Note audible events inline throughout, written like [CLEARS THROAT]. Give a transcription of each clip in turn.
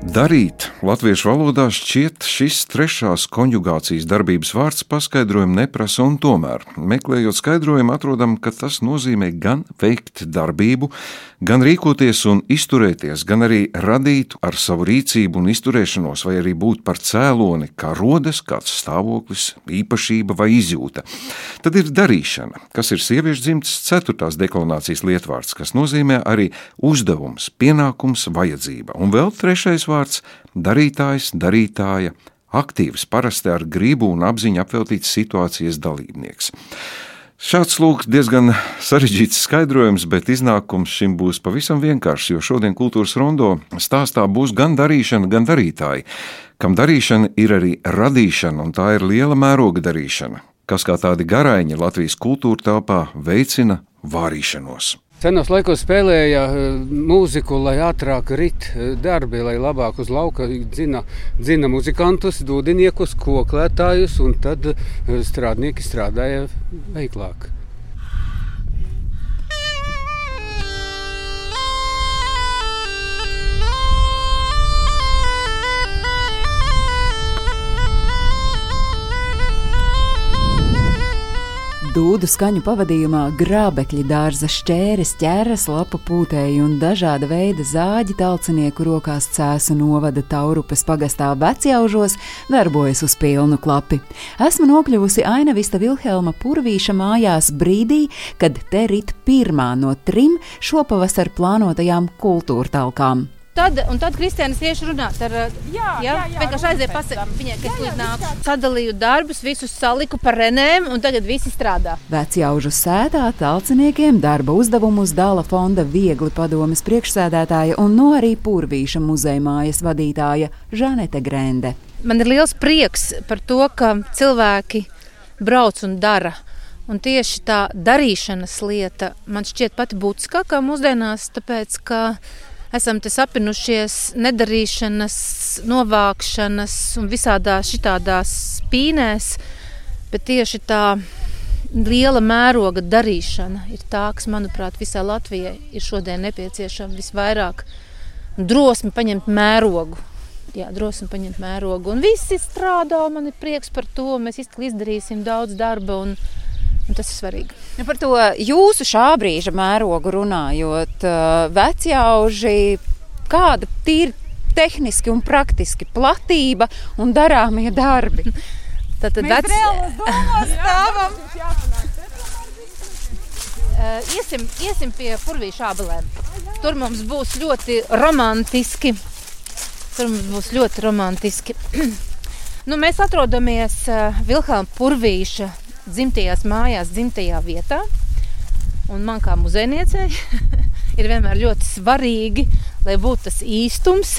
Darīt latviešu valodā šķiet šis trešās konjugācijas darbības vārds paskaidrojumu neprasa, un tomēr, meklējot skaidrojumu, atrodam, ka tas nozīmē gan veikt darbību, gan rīkoties un izturēties, gan arī radīt ar savu rīcību un izturēšanos, vai arī būt par cēloni, kā rodas kāds stāvoklis, īpašība vai izjūta. Tad ir darīšana, kas ir sieviešu dzimtas ceturtās deklarācijas lietvārds, kas nozīmē arī uzdevums, pienākums, vajadzība, un vēl trešais vārds - darītājs, darītāja, aktīvs, parasti ar gribu un apziņu apveltīts situācijas dalībnieks. Šāds lūk, diezgan sarežģīts skaidrojums, bet iznākums šim būs pavisam vienkāršs, jo šodien kultūras rondo stāstā būs gan darīšana, gan darītāji, kam darīšana ir arī radīšana, un tā ir liela mēroga darīšana, kas kā tādi garaiņi Latvijas kultūra telpā veicina vārīšanos. Senos laikos spēlēja eh, mūziku, lai ātrāk rit eh, darbi, lai labāk uz lauka dzina, dzina muzikantus, dūdiniekus, koklētājus, un tad eh, strādnieki strādāja veiklāk. Dūdu skaņu pavadījumā grābekļa dārza šķēres, ķēras, lapu pūtēji un dažāda veida zāģi talcinieku rokās cēsu novada Taurupes pagastā vecjaužos darbojas uz pilnu klapi. Esmu nokļuvusi Ainavista Vilhelma Purvīša mājās brīdī, kad te rit pirmā no trim šopavasar plānotajām kultūra Tad, tad Kristēns tieši runāt ar viņu. Jā vienkārši aiziet pasakot viņai, kas tur nāk. Sadalīju darbus, visus saliku par renēm, un tagad visi strādā. Vecjaužu sētā talciniekiem darba uzdevumus dala fonda viegli padomas priekšsēdētāja un no arī Purvīša muzeja mājas vadītāja Žanete Grende. Man ir liels prieks par to, ka cilvēki brauc un dara. Un tieši tā darīšanas lieta man šķiet pati būtiskākā mūsdienās, tāpēc ka esam te sapinušies nedarīšanas, novākšanas un visādās šitādās spīnēs, bet tieši tā liela mēroga darīšana ir tā, kas, manuprāt, visā Latvijai ir šodien nepieciešama visvairāk. Drosmi paņemt mērogu. Jā, drosmi paņemt mērogu. Un visi strādā, man ir prieks par to. Mēs izdarīsim daudz darba. Un, Un tas ir svarīgi. Ja par to jūsu šā brīža mērogu runājot, vecjauži, kāda ir tehniski un praktiski platība un darāmie darbi? [LAUGHS] Tad vec... [LAUGHS] stāvam. Iesim, iesim pie purvīša abelēm. Tur mums būs ļoti romantiski. Tur mums būs ļoti romantiski. [CLEARS THROAT] nu, mēs atrodamies Vilhelma Purvīša dzimtajās mājās, dzimtajā vietā. Un man kā muzejniecei [LAUGHS] ir vienmēr ļoti svarīgi, lai būtu tas īstums.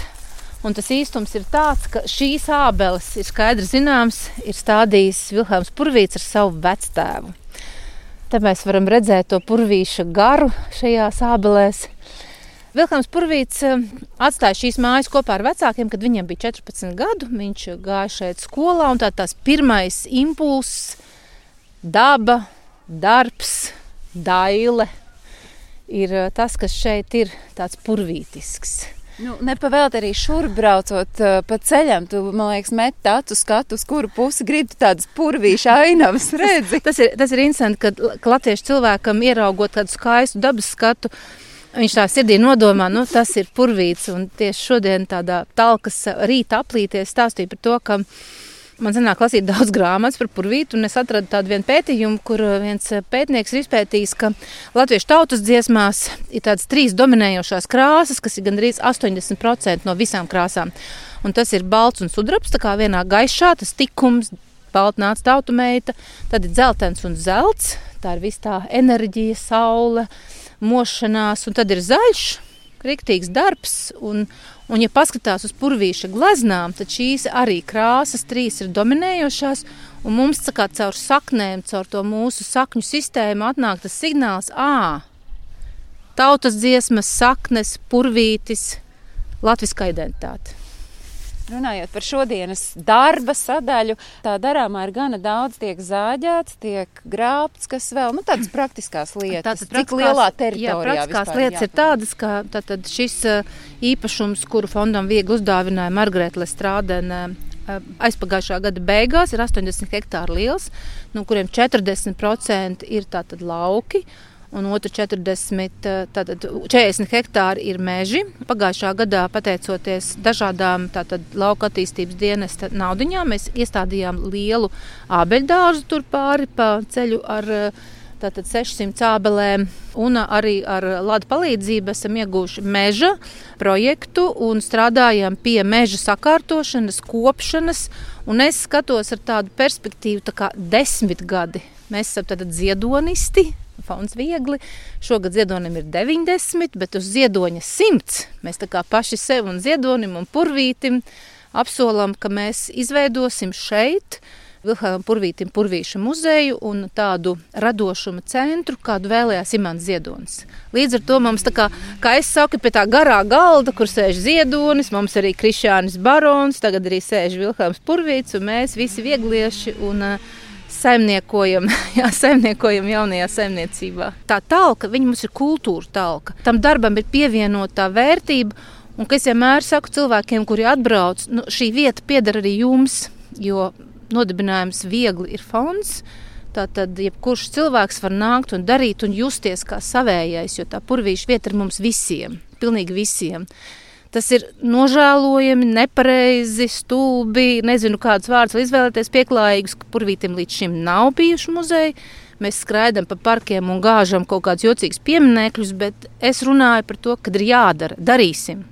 Un tas īstums ir tāds, ka šīs ābeles ir skaidrs zināms, ir stādījis Vilhelms Purvīts ar savu vectēvu. Te mēs varam redzēt to purvīša garu šajās ābelēs. Vilkams Purvīts eh, atstāja šīs mājas kopā ar vecākiem, kad viņam bija 14 gadu. Viņš gāja šeit skolā, un tā tās pirmais impulss daba, darbs, daile ir eh, tas, kas šeit ir tāds purvītisks. Nu, Nepavēlēt arī šurp braucot uh, pa ceļam. Tu, man liekas, met acu skatu, uz kuru pusi gribi tādas purvīšu ainavas redzi. tas, ir, tas ir interesanti, ka latviešu cilvēkam ieraugot tādu skaistu dabas skatu, viņš tā sirdī nodomā, nu tas ir purvīts. Un tieši šodien tādā talkas rīta aplīties stāstīja par to, ka Man sanāk lasīt daudz [LAUGHS] grāmatas par purvītu, un es atradu tādu pētījumu, kur uh, viens uh, pētnieks ir izpētījis, ka latviešu tautas dziesmās ir tādas trīs dominējošās krāsas, kas ir gandrīz 80% no visām krāsām. Un tas ir balts un sudrabs, tā kā vienā gaišā, tas tikums, baltnāts tautu meita, tad ir dzeltens un zelts, tā ir viss tā enerģija, saule, mošanās, un tad ir zaļš, riktīgs darbs, un, Un, ja paskatās uz purvīša gleznām, tad šīs arī krāsas trīs ir dominējošās. Un mums kā caur saknēm, caur to mūsu sakņu sistēmu atnāk tas signāls, ah, tautas dziesmas, saknes, purvītis, latviskā identitāte. Runājot par šodienas darba sadaļu, tā darāmā ir gana daudz. Tiek zāģēts, tiek grābts, kas vēl nu, tādas [CLEARS THROAT] praktiskās lietas. Tātad Cik lielā teritorijā? Jā, praktiskās lietas ir tādas, ka tātad šis īpašums, kuru fondam viegli uzdāvināja Margarita Lestrādena aizpagājušā gada beigās, ir 80 hektāru liels, no kuriem 40% ir tātad lauki un otru 40, tātad 40 hektāri ir meži. Pagājušā gadā, pateicoties dažādām tātad, lauka attīstības dienesta naudiņām, mēs iestādījām lielu ābeļdārzu tur pāri pa ceļu ar tātad 600 ābelēm, un arī ar Lada palīdzību esam ieguvuši meža projektu un strādājam pie meža sakārtošanas, kopšanas, un es skatos ar tādu perspektīvu tā kā desmit gadi. Mēs esam tātad ziedonisti, Fons viegli. Šogad ziedonim ir 90, bet uz ziedoņa 100 mēs tā kā paši sev un ziedonim un purvītim apsolam, ka mēs izveidosim šeit Vilhelmam Purvītim Purvīša muzeju un tādu radošuma centru, kādu vēlējās Imants Ziedonis. Līdz ar to mums, kā, kā es saku, pie tā garā galda, kur sēž Ziedonis, mums arī Krišānis Barons, tagad arī sēž Vilhelms Purvīts un mēs visi vieglieši un uh, saimniekojam, [LAUGHS] jā, saimniekojam jaunajā saimniecībā. Tā talka, viņa mums ir kultūra talka. Tam darbam ir pievienotā vērtība. Un es vienmēr saku cilvēkiem, kuri atbrauc, nu, šī vieta pieder arī jums, jo nodibinājums viegli ir fonds. Tātad, jebkurš cilvēks var nākt un darīt un justies kā savējais, jo tā purvīša vieta ir mums visiem, pilnīgi visiem. Tas ir nožēlojami, nepareizi, stulbi. Nezinu, kādus vārdus izvēlēties pieklājīgus, ka purvītim līdz šim nav bijuši muzeji. Mēs skraidām pa parkiem un gāžam kaut kādus jocīgus pieminekļus, bet es runāju par to, ka ir jādara, darīsim.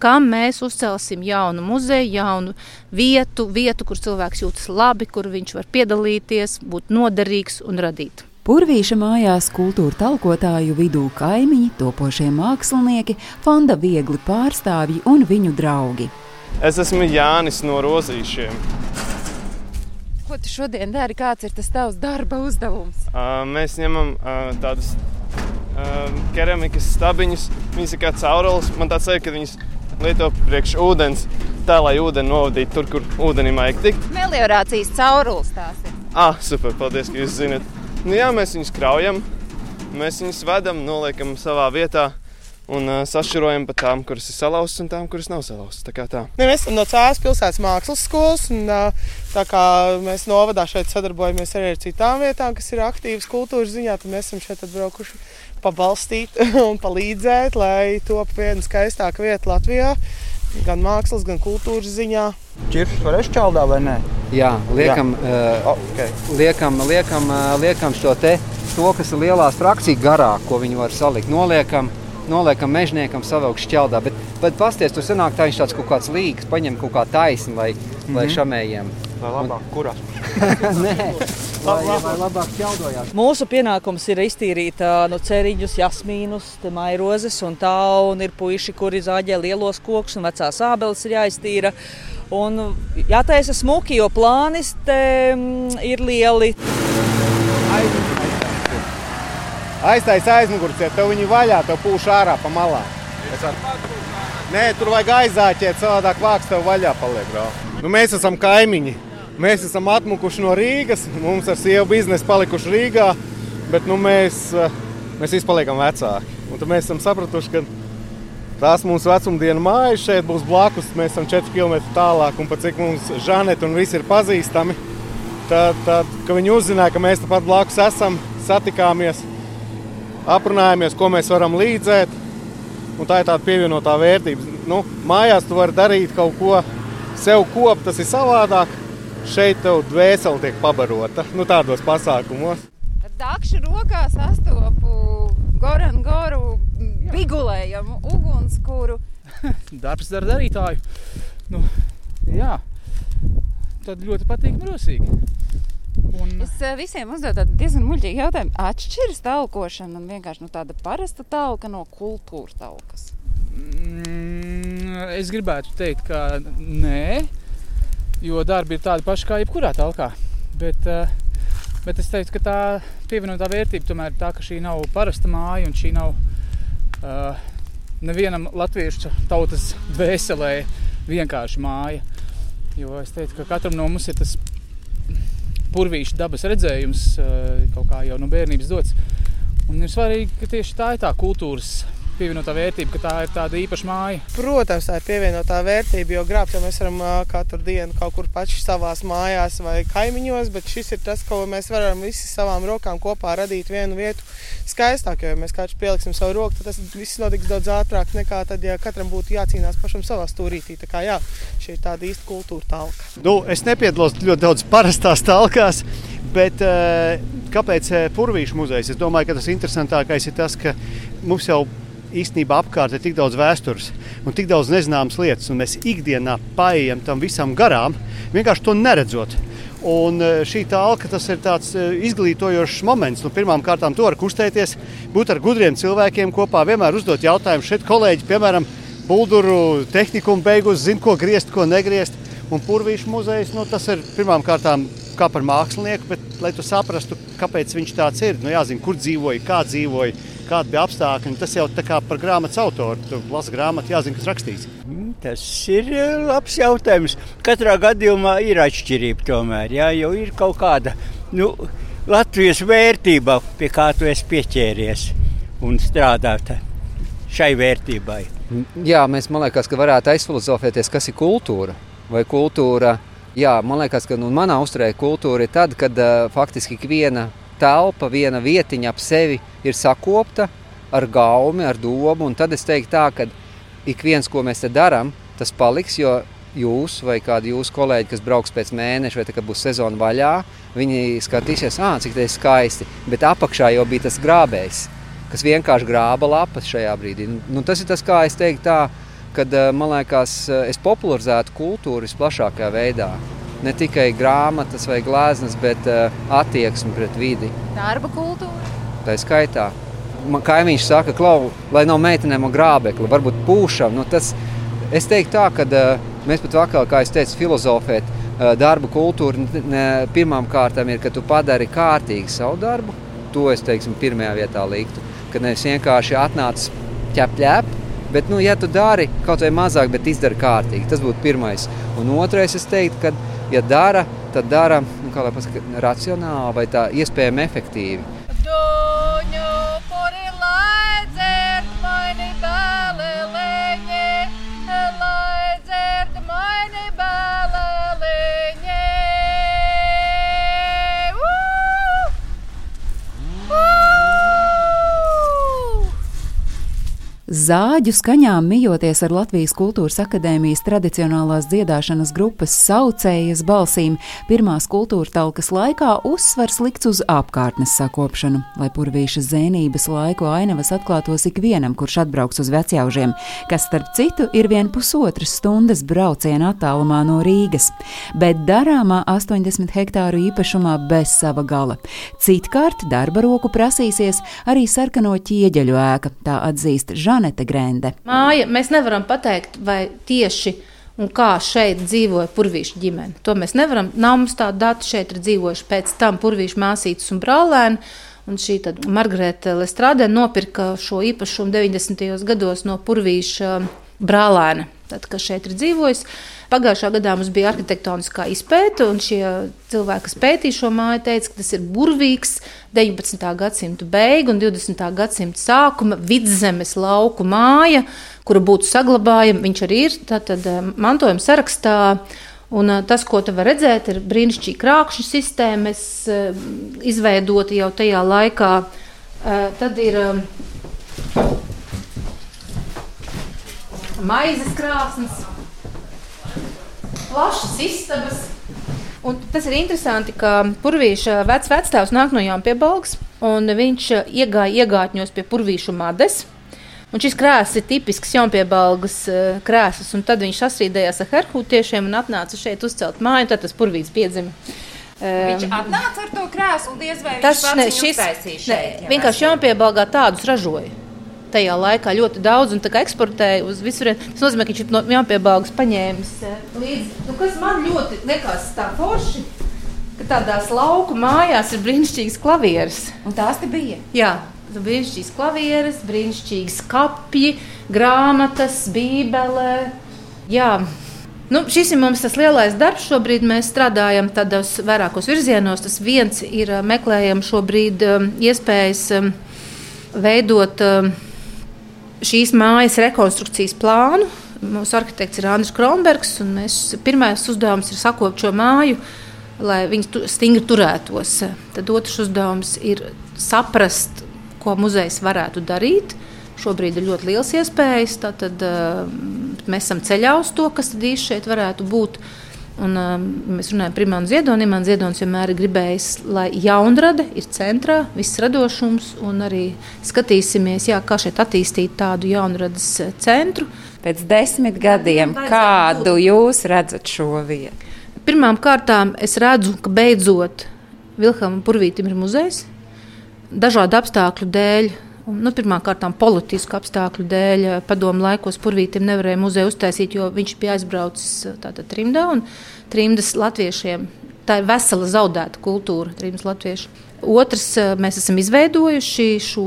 Kā mēs uzcelsim jaunu muzeju, jaunu vietu, vietu, kur cilvēks jūtas labi, kur viņš var piedalīties, būt noderīgs un radīt. Purvīša mājās kultūra talkotāju vidū kaimiņi, topošie mākslinieki, fonda viegli pārstāvji un viņu draugi. Es esmu Jānis no Rozīšiem. Ko tu šodien dari? Kāds ir tas tavs darba uzdevums? Uh, mēs ņemam uh, tādus uh, keramikas stabiņus. Viņas ir kā caurules. Man tāds ir, ka viņas lieto priekš ūdens, tā lai ūdeni novadītu tur, kur ūdenim vajag tikt. Meliorācijas caurules tās ir. Ah, super, paldies, ka jūs zinat. Nu, jā, mēs viņus kraujam, mēs viņus vedam, noliekam savā vietā un uh, sašķirojam pa tām, kuras ir salauztas un tām, kuras nav salauztas. Tā tā. Ne, mēs esam no Cēlās pilsētas mākslas skolas. Un, uh, mēs novadā šeit sadarbojamies arī ar citām vietām, kas ir aktīvas kultūras ziņā, tad mēs esam šeit atbraukuši pabalstīt [LAUGHS] un palīdzēt, lai top viena skaistāka vieta Latvijā gan mākslas, gan kultūras ziņā. Čiršus var ešķeldā vai nē? Jā, liekam, Jā. Uh, okay. liekam, liekam, uh, liekam šo te, to, kas ir lielā frakcija garā, ko viņi var salikt. Noliekam, noliekam mežniekam savilkt šķeldā. Bet, bet pasties, tur sanāk tā viņš tāds kaut kāds līgs, paņem kaut kā taisni, lai, mm -hmm. lai šamējiem. Vai labāk, un... kurā? [LAUGHS] Nē, vai, vai labāk ķeldojās. Mūsu pienākums ir iztīrīt no ceriņus, jasmīnus, mairozes un tā, un ir puiši, kuri zāģē lielos kokus un vecās ābeles ir jāiztīra. Un jātaisa smuki, jo plānis te mm, ir lieli. Aiztais aizmugurciet, tev viņi vaļā, tev pūš ārā pa malā. Nē, tur vajag aizāķēt, savādāk vāks tev vaļā paliek. Nu, mēs esam kaimiņi. Mēs esam atmukuši no Rīgas, mums ar sievu biznesu palikuši Rīgā, bet nu, mēs, eh, mēs visi paliekam vecāki. Un tad mēs esam sapratuši, ka tās mūsu vecumdienu mājas šeit būs blakus. Mēs esam 4 km tālāk, un pat cik mums Žaneta un visi ir pazīstami, tad, tad viņi uzzināja, ka mēs tepat blakus esam, satikāmies, aprunājāmies, ko mēs varam līdzēt. Un tā ir tāda pievienotā vērtība. Nu, mājās tu vari darīt kaut ko sev kopt, tas ir savādāk šeit tev dvēseli tiek pabarota nu, tādos pasākumos. Ar dakšu rokā sastopu Goranu Goru vigulējumu ugunskura. [LAUGHS] Darbs ar darītāju. Nu, jā, tad ļoti patīk rosīgi. Un... Es eh, visiem uzdevu diezgan muļķīgu jautājumu. Atšķiras talkošana un vienkārši nu, tāda parasta talka no kultūra talkas. Mm, es gribētu teikt, ka nē jo darbi ir tādi paši kā jebkurā telpā. Bet, eh, bet es teiktu, ka tā pievienotā vērtība tomēr ir tā, ka šī nav parasta māja un šī nav uh, nevienam latviešu tautas dvēselē vienkārši māja. Jo es teiktu, ka katram no mums ir tas purvīšu dabas redzējums, kaut kā jau no bērnības dots. Un ir svarīgi, ka tieši tā ir tā kultūras pievienotā vērtība, ka tā ir tāda īpaša māja? Protams, tā ir pievienotā vērtība, jo grābt jau mēs varam katru dienu kaut kur paši savās mājās vai kaimiņos, bet šis ir tas, ko mēs varam visi savām rokām kopā radīt vienu vietu skaistāk. Jo, ja mēs kāds pieliksim savu roku, tad tas viss notiks daudz ātrāk nekā tad, ja katram būtu jācīnās pašam savā stūrītī. Tā kā jā, šī ir tāda īsta kultūra talka. Nu, es nepiedalos ļoti daudz parastās talkās. Bet, kāpēc Purvīšu muzejs? Es domāju, ka tas interesantākais ir tas, ka mums jau īstenībā apkārt ir tik daudz vēstures un tik daudz nezināmas lietas, un mēs ikdienā paietam tam visam garām, vienkārši to neredzot. Un e, šī tālka tas ir tāds e, izglītojošs moments. Nu, Pirmkārt, to var kustēties, būt ar gudriem cilvēkiem kopā, vienmēr uzdot jautājumus. Šeit kolēģi, piemēram, Bulduru tehnikumu beigus, zina, ko griezt, ko negriezt. Un Purvīšu muzejs nu, tas ir pirmkārt kā par mākslinieku, bet, lai tu saprastu, kāpēc viņš tāds ir, nu, jāzina, kur dzīvoja, kā dzīvoja kādi bija apstākļi. Tas jau tā kā par grāmatas autoru. Tu lasi grāmatu, jāzina, kas rakstīts. Mm, tas ir eh, labs jautājums. Katrā gadījumā ir atšķirība tomēr, jā, jo ir kaut kāda nu, Latvijas vērtība, pie kā tu esi pieķēries un strādāt šai vērtībai. Jā, mēs man liekas, ka varētu aizfilozofēties, kas ir kultūra. Vai kultūra, jā, man liekas, ka nu, manā uzturē kultūra ir tad, kad uh, faktiski ikviena telpa, viena vietiņa ap sevi ir sakopta ar gaumi, ar domu. Tad es teiktu, tā, ka ik viens, ko mēs te darām, tas paliks. Jo jūs vai kādi jūsu kolēģi, kas brauks pēc mēneša, vai tā, būs sezona vaļā, viņi skatīsies, ah, cik tas ir skaisti. Bet apakšā jau bija tas grābējs, kas vienkārši grāba lapas šajā brīdī. Nu, tas ir tas, kā es teiktu, tā, kad man liekas, es popularizētu kultūru visplašākajā veidā ne tikai grāmatas vai gleznas, bet uh, attieksmi pret vidi. Darba kultūra. Tā ir skaitā. Man kaimiņš saka, klau, lai nav meitenēm grābekli, varbūt pūšam. Nu, tas, es teiktu tā, ka uh, mēs pat vakar, kā es teicu, filozofēt, uh, darba kultūra pirmām kārtām ir, ka tu padari kārtīgi savu darbu. To es teiksim, pirmajā vietā liktu. Kad nevis vienkārši atnāc ķep ķep, bet, nu, ja tu dari kaut vai mazāk, bet izdari kārtīgi, tas būtu pirmais. Un otrais, es teiktu, ka ja dara, tad dara nu, pasaka, racionāli vai tā iespējami efektīvi. Zāģu skaņām mijoties ar Latvijas Kultūras Akadēmijas tradicionālās dziedāšanas grupas saucējas balsīm, pirmās kultūra talkas laikā uzsvars likts uz apkārtnes sakopšanu, lai purvīšas zēnības laiku ainavas atklātos ikvienam, kurš atbrauks uz vecjaužiem, kas starp citu ir vien pusotras stundas brauciena attālumā no Rīgas, bet darāmā 80 hektāru īpašumā bez sava gala. Citkārt darba roku prasīsies arī sarkano ķieģeļu ēka, tā atzīst Žana. Anete Grende. Māja, mēs nevaram pateikt, vai tieši un kā šeit dzīvoja purvīša ģimene. To mēs nevaram. Nav mums tāda data, šeit ir dzīvojuši pēc tam purvīša māsītes un brālēni. Un šī Margarita Lestrāde nopirka šo īpašumu 90. gados no purvīša brālēna, tad, kas šeit ir dzīvojis. Pagājušā gadā mums bija arhitektoniskā izpēta, un šie cilvēki, kas pētīja šo māju, teica, ka tas ir burvīgs 19. gadsimta beigu un 20. gadsimta sākuma vidzemes lauku māja, kura būtu saglabājama. Viņš arī ir tātad, eh, mantojuma sarakstā. Un eh, tas, ko te var redzēt, ir brīnišķīgi krāpšņu sistēmas, eh, izveidota jau tajā laikā. Tad ir maizes krāsnes, plašas istabas. Un tas ir interesanti, ka Purvīša vec vecstāvs nāk no Jāmpiebalgs, un viņš iegāja iegātņos pie Purvīšu mades. Un šis krēsls ir tipisks Jāmpiebalgas eh, krēsls, un tad viņš sasrīdējās ar herhūtiešiem un atnāca šeit uzcelt māju, tad tas Purvīts piedzima. Viņš atnāca ar to krēslu, diez vai tas ne, šis, uztaisīja šeit. Ne, vienkārši Jāmpiebalgā tādus ražoja tajā laikā ļoti daudz un eksportēja uz visur. Tas nozīmē, ka viņš no Jāmpiebalgas paņēmis eh, līdzi. Nu, kas man ļoti likās tā forši, ka tādās lauku mājās ir brīnišķīgas klavieres. Un tās te bija? Jā. Brīnišķīgas klavieres, brīnišķīgas kapji, grāmatas, bībele. Jā, Nu, šis ir mums tas lielais darbs. Šobrīd mēs strādājam tādos vairākos virzienos. Tas viens ir meklējam šobrīd iespējas veidot šīs mājas rekonstrukcijas plānu. Mūsu arhitekts ir Andris Kronbergs, un mēs, pirmais uzdevums ir sakopt šo māju, lai viņi stingri turētos. Tad otrs uzdevums ir saprast, ko muzejs varētu darīt. Šobrīd ir ļoti liels iespējas, tad uh, mēs esam ceļā uz to, kas īsti šeit varētu būt. Un, uh, mēs runājam par Imānu Ziedoni. Imāns Ziedonis vienmēr ir gribējis, lai jaunrade ir centrā, viss radošums, un arī skatīsimies, jā, kā šeit attīstīt tādu jaunradas centru. Pēc desmit gadiem, kādu jūs redzat šo vietu? Pirmām kārtām es redzu, ka beidzot Vilhelmam Purvītam ir muzejs dažādu apstākļu dēļ. Nu, Pirmkārt, politisku apstākļu dēļ padomu laikos Purvītam nevarēja muzeju uztaisīt, jo viņš bija aizbraucis tātad, trimdā un trimdas latviešiem. Tā ir vesela zaudēta kultūra, trimdas latviešu. Otrs, mēs esam izveidojuši šo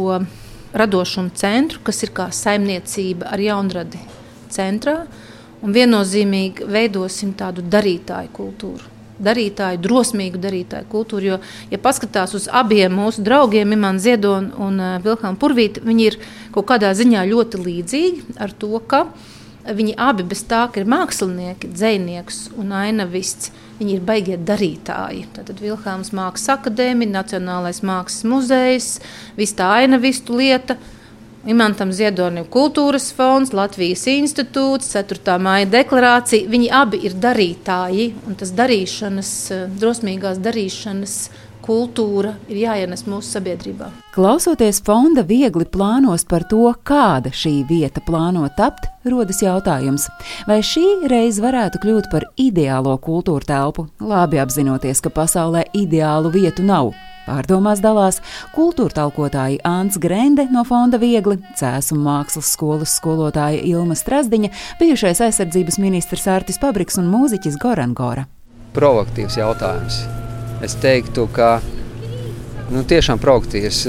radošumu centru, kas ir kā saimniecība ar jaunradi centrā. Un viennozīmīgi veidosim tādu darītāju kultūru darītāju, drosmīgu darītāju kultūru. Jo, ja paskatās uz abiem mūsu draugiem, Imants Ziedonis un uh, Vilkānu Purvīti, viņi ir kaut kādā ziņā ļoti līdzīgi ar to, ka viņi abi bez tā, ka ir mākslinieki, dzinieks un ainavists. Viņi ir baigie darītāji. Tad Vilkāns Mākslas akadēmija, Nacionālais mākslas muzejs, viss tā ainavistu lieta. Imantam Ziedonim kultūras fonds, Latvijas institūts, 4. māja deklarācija. Viņi abi ir darītāji, un tas darīšanas, drosmīgās darīšanas kultūra ir jāienes mūsu sabiedrībā. Klausoties fonda viegli plānos par to, kāda šī vieta plāno tapt, rodas jautājums, vai šī reize varētu kļūt par ideālo kultūra telpu, labi apzinoties, ka pasaulē ideālu vietu nav. Pārdomās dalās kultūra talkotāja Ants Grende no Fonda Viegli, Cēsu mākslas skolas skolotāja Ilma Strasdiņa, bijušais aizsardzības ministrs Artis Pabriks un mūziķis Goran Gora. Provokatīvs jautājums. Es teiktu, ka nu, tiešām proaktīvs.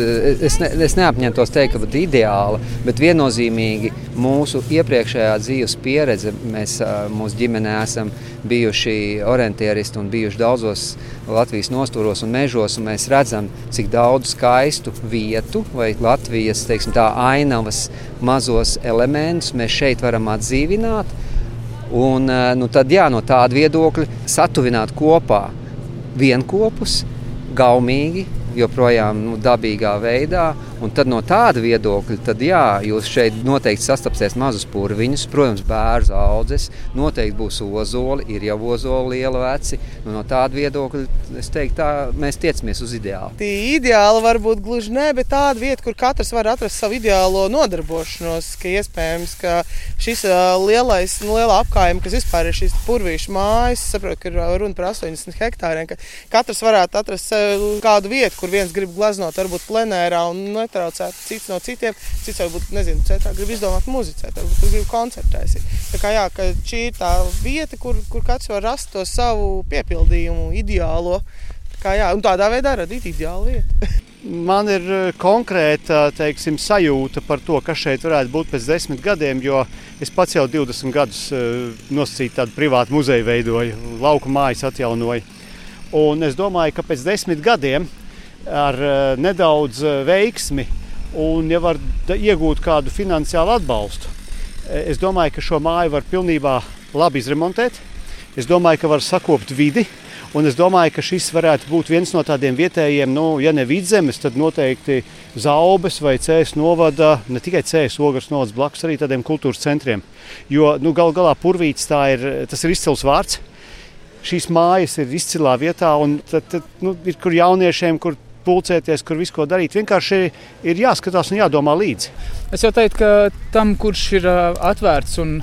Es, ne, es neapņemtos teikt, ka būtu ideāla, bet viennozīmīgi mūsu iepriekšējā dzīves pieredze. Mēs mūsu ģimenē esam bijuši orientieristi un bijuši daudzos Latvijas nostūros un mežos. Un mēs redzam, cik daudz skaistu vietu vai Latvijas teiksim, tā, ainavas mazos elementus mēs šeit varam atdzīvināt. Un, nu, tad, jā, no tāda viedokļa satuvināt kopā vienopus, gaumīgi, joprojām nu, dabīgā veidā. Un tad no tāda viedokļa, tad jā, jūs šeit noteikti sastapsiet mazus purviņus, protams, bērnu audzes, noteikti būs ozoli, ir jau ozoli liela veci. Nu, no tāda viedokļa es teiktu, tā mēs tiecamies uz ideālu. Tī ideāli varbūt gluži ne, bet tāda vieta, kur katrs var atrast savu ideālo nodarbošanos, ka iespējams, ka šis lielais, nu, liela apkājuma, kas vispār ir šīs purvīšu mājas, saprotu, ka runa par 80 hektāriem, ka katrs varētu atrast kādu vietu, kur viens grib glaznot, varbūt plenērā un netraucētu cits no citiem. Cits varbūt, nezinu, cetrā grib izdomāt muzicēt, varbūt grib koncertēt. Tā kā jā, ka šī ir tā vieta, kur, kur katrs var rast to savu piepildījumu, ideālo. Tā kā jā, un tādā veidā radīt ideālu vietu. [LAUGHS] Man ir konkrēta teiksim, sajūta par to, kas šeit varētu būt pēc desmit gadiem, jo es pats jau 20 gadus nosacīju tādu privātu muzeju, veidoju, lauku mājas atjaunoju. Un es domāju, ka pēc desmit gadiem ar eh, nedaudz eh, veiksmi un ja var iegūt kādu finansiālu atbalstu. Eh, es domāju, ka šo māju var pilnībā labi izremontēt. Es domāju, ka var sakopt vidi. Un es domāju, ka šis varētu būt viens no tādiem vietējiem, nu, ja ne vidzemes, tad noteikti zaubes vai cēlus novada, ne tikai cēlus ogres novads blakus arī tādiem kultūras centriem. Jo nu, gal galā purvīts ir, tas ir izcils vārds. Šīs mājas ir izcilā vietā, un tad, tad, nu, ir kur jauniešiem, kur pulcēties, kur visu ko darīt. Vienkārši ir jāskatās un jādomā līdzi. Es jau teiktu, ka tam, kurš ir atvērts un,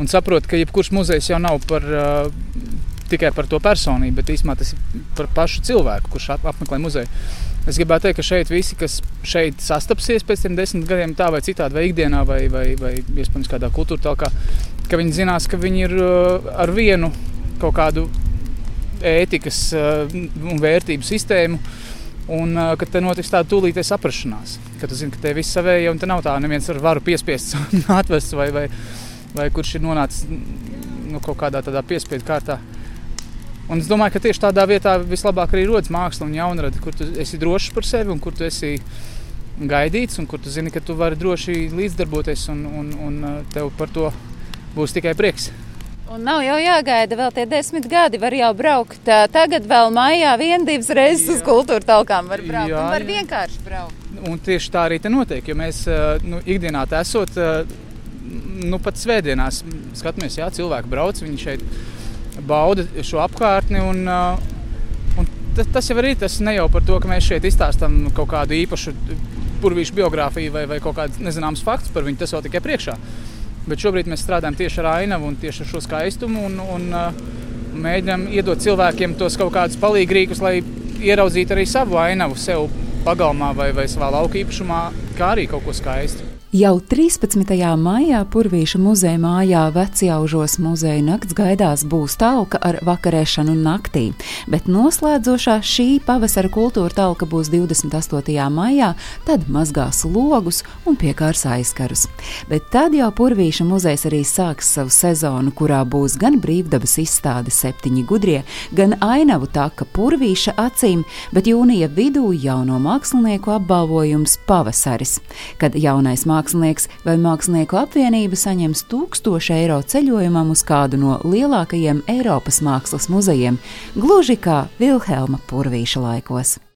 un saprot, ka jebkurš muzejs jau nav par. Tikai par to personību, bet īstenībā tas ir par pašu cilvēku, kurš apmeklē muzeju. Es gribētu teikt, ka šeit visi, kas šeit sastapsies pēc tam desmit gadiem, tā vai citādi, vai ikdienā, vai, vai, vai iespējams kādā kultūra telkā, ka viņi zinās, ka viņi ir ar vienu kaut kādu ētikas un vērtību sistēmu, Un ka te notiks tāda tūlītēja saprašanās, ka tu zini, ka te viss savēja un te nav tā, neviens ar varu piespiest [LAUGHS] atvest vai, vai, vai kurš ir nonācis nu, kaut kādā tādā piespiedu kārtā. Un es domāju, ka tieši tādā vietā vislabāk arī rodas māksla un jaunrada, kur tu esi drošs par sevi un kur tu esi gaidīts un kur tu zini, ka tu vari droši līdzdarboties un, un, un tev par to būs tikai prieks. Un nav jau jāgaida vēl tie desmit gadi. Var jau braukt tagad, vēl maijā, viena, divas reizes jā. uz kultūra talkām. Var braukt jā, var vienkārši braukt. Un tieši tā arī te notiek. Jo mēs nu, ikdienā esot, nu, pat svētdienās skatāmies, jā, cilvēki brauc, viņi šeit bauda šo apkārtni. Un, un tas jau arī tas ne jau par to, ka mēs šeit izstāstām kaut kādu īpašu purvīšu biogrāfiju vai, vai kaut kādus nezināmus faktus par viņu. Tas vēl tikai priekšā. Bet šobrīd mēs strādājam tieši ar ainavu un tieši ar šo skaistumu un, un uh, mēģinām iedot cilvēkiem tos kaut kādus palīgrīkus, lai ieraudzītu arī savu ainavu sev pagalmā vai, vai savā lauka īpašumā, kā arī kaut ko skaistu. Jau 13. maijā Purvīša muzeja mājā Vecjaužos muzeja nakts gaidās būs talka ar vakarēšanu naktī, bet noslēdzošā šī pavasara kultūra talka būs 28. maijā, tad mazgās logus un piekārs aizkarus. Bet tad jau Purvīša muzejs arī sāks savu sezonu, kurā būs gan brīvdabas izstāde septiņi gudrie, gan ainavu taka Purvīša acīm, bet jūnija vidū jauno mākslinieku apbalvojums pavasaris, kad jaunais mākslinieks mākslinieks vai mākslinieku apvienība saņems 1000 eiro ceļojumam uz kādu no lielākajiem Eiropas mākslas muzejiem, gluži kā Vilhelma Purvīša laikos.